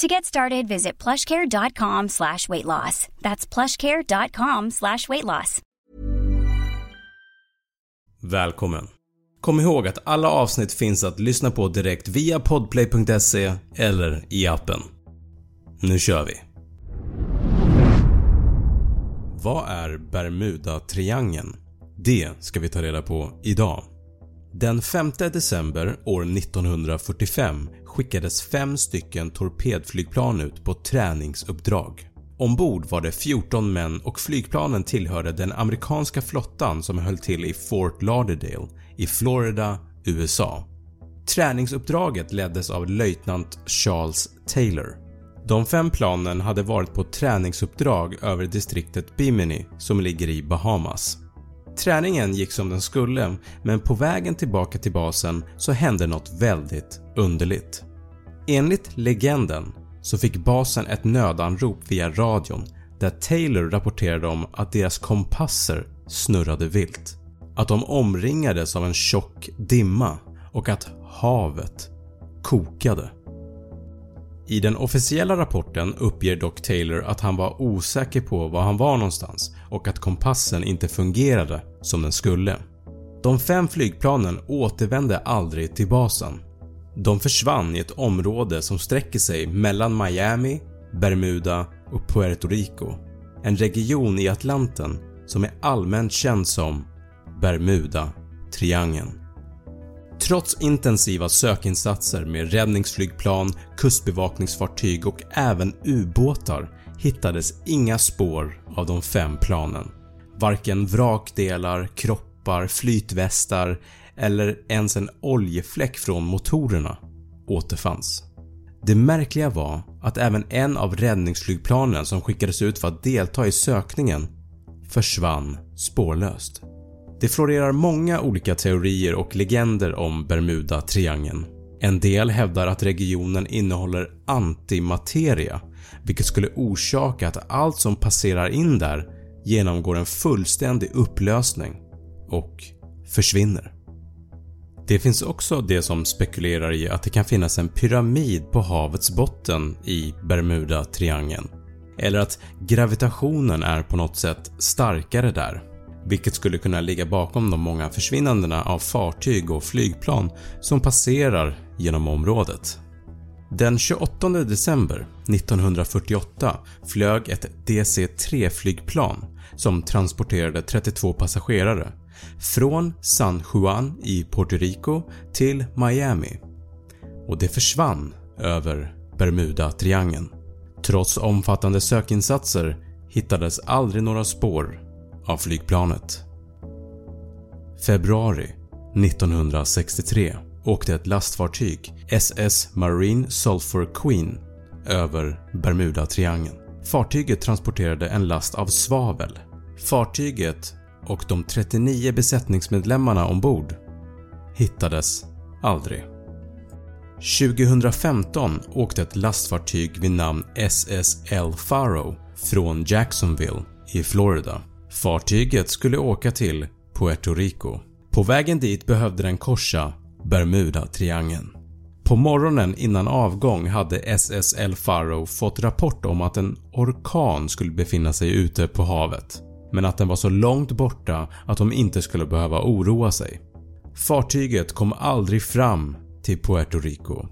To get started, visit plushcare.com slash weight loss. That's plushcare.com slash weight loss. Välkommen! Kom ihåg att alla avsnitt finns att lyssna på direkt via podplay.se eller i appen. Nu kör vi! Vad är Bermuda-triangeln? Det ska vi ta reda på idag. Den 5 december år 1945 skickades fem stycken torpedflygplan ut på träningsuppdrag. Ombord var det 14 män och flygplanen tillhörde den amerikanska flottan som höll till i Fort Lauderdale i Florida, USA. Träningsuppdraget leddes av löjtnant Charles Taylor. De fem planen hade varit på träningsuppdrag över distriktet Bimini som ligger i Bahamas. Träningen gick som den skulle men på vägen tillbaka till basen så hände något väldigt underligt. Enligt legenden så fick basen ett nödanrop via radion där Taylor rapporterade om att deras kompasser snurrade vilt. Att de omringades av en tjock dimma och att havet kokade. I den officiella rapporten uppger dock Taylor att han var osäker på var han var någonstans och att kompassen inte fungerade som den skulle. De fem flygplanen återvände aldrig till basen. De försvann i ett område som sträcker sig mellan Miami, Bermuda och Puerto Rico. En region i Atlanten som är allmänt känd som Bermuda-triangeln. Trots intensiva sökinsatser med räddningsflygplan, kustbevakningsfartyg och även ubåtar hittades inga spår av de fem planen. Varken vrakdelar, kroppar, flytvästar eller ens en oljefläck från motorerna återfanns. Det märkliga var att även en av räddningsflygplanen som skickades ut för att delta i sökningen försvann spårlöst. Det florerar många olika teorier och legender om Bermuda-triangeln. En del hävdar att regionen innehåller antimateria vilket skulle orsaka att allt som passerar in där genomgår en fullständig upplösning och försvinner. Det finns också de som spekulerar i att det kan finnas en pyramid på havets botten i Bermuda-triangeln. Eller att gravitationen är på något sätt starkare där vilket skulle kunna ligga bakom de många försvinnandena av fartyg och flygplan som passerar genom området. Den 28 december 1948 flög ett DC-3 flygplan som transporterade 32 passagerare från San Juan i Puerto Rico till Miami och det försvann över Bermuda-triangeln. Trots omfattande sökinsatser hittades aldrig några spår av flygplanet. Februari 1963 åkte ett lastfartyg, SS Marine Sulphur Queen, över Bermuda-triangeln. Fartyget transporterade en last av svavel. Fartyget och de 39 besättningsmedlemmarna ombord hittades aldrig. 2015 åkte ett lastfartyg vid namn SS El Faro från Jacksonville i Florida Fartyget skulle åka till Puerto Rico. På vägen dit behövde den korsa Bermuda-triangeln. På morgonen innan avgång hade SS El Faro fått rapport om att en orkan skulle befinna sig ute på havet men att den var så långt borta att de inte skulle behöva oroa sig. Fartyget kom aldrig fram till Puerto Rico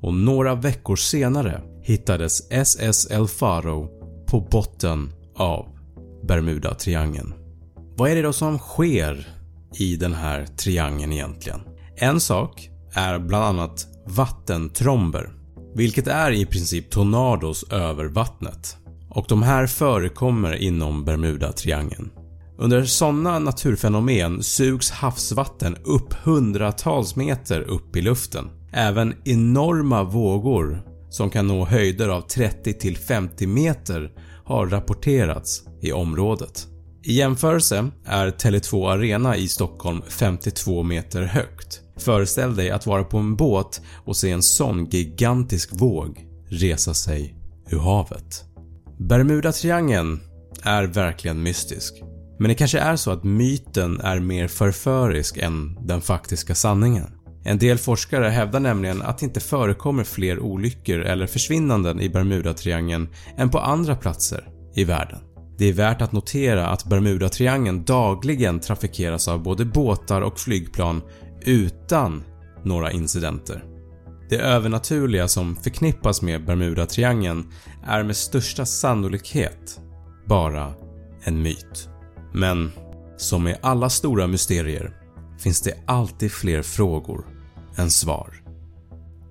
och några veckor senare hittades SS El Faro på botten av Bermuda-triangeln. Vad är det då som sker i den här triangeln egentligen? En sak är bland annat vattentromber, vilket är i princip tornados över vattnet och de här förekommer inom Bermuda-triangeln. Under sådana naturfenomen sugs havsvatten upp hundratals meter upp i luften. Även enorma vågor som kan nå höjder av 30 50 meter har rapporterats i området. I jämförelse är Tele2 Arena i Stockholm 52 meter högt. Föreställ dig att vara på en båt och se en sån gigantisk våg resa sig ur havet. Bermuda-triangeln är verkligen mystisk. Men det kanske är så att myten är mer förförisk än den faktiska sanningen. En del forskare hävdar nämligen att det inte förekommer fler olyckor eller försvinnanden i Bermuda-triangeln än på andra platser i världen. Det är värt att notera att Bermuda-triangeln dagligen trafikeras av både båtar och flygplan utan några incidenter. Det övernaturliga som förknippas med Bermuda-triangeln är med största sannolikhet bara en myt. Men som med alla stora mysterier finns det alltid fler frågor än svar.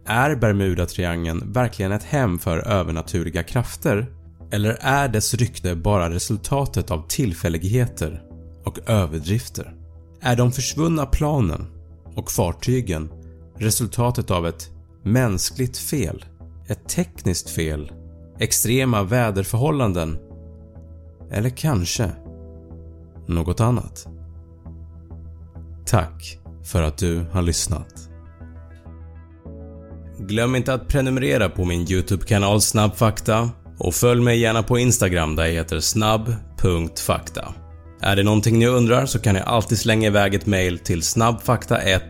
Är Bermuda-triangeln verkligen ett hem för övernaturliga krafter? Eller är dess rykte bara resultatet av tillfälligheter och överdrifter? Är de försvunna planen och fartygen resultatet av ett mänskligt fel, ett tekniskt fel, extrema väderförhållanden eller kanske något annat. Tack för att du har lyssnat. Glöm inte att prenumerera på min YouTube-kanal Snabbfakta och följ mig gärna på Instagram där jag heter snabb.fakta. Är det någonting ni undrar så kan ni alltid slänga iväg ett mail till snabbfakta1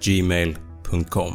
gmail.com.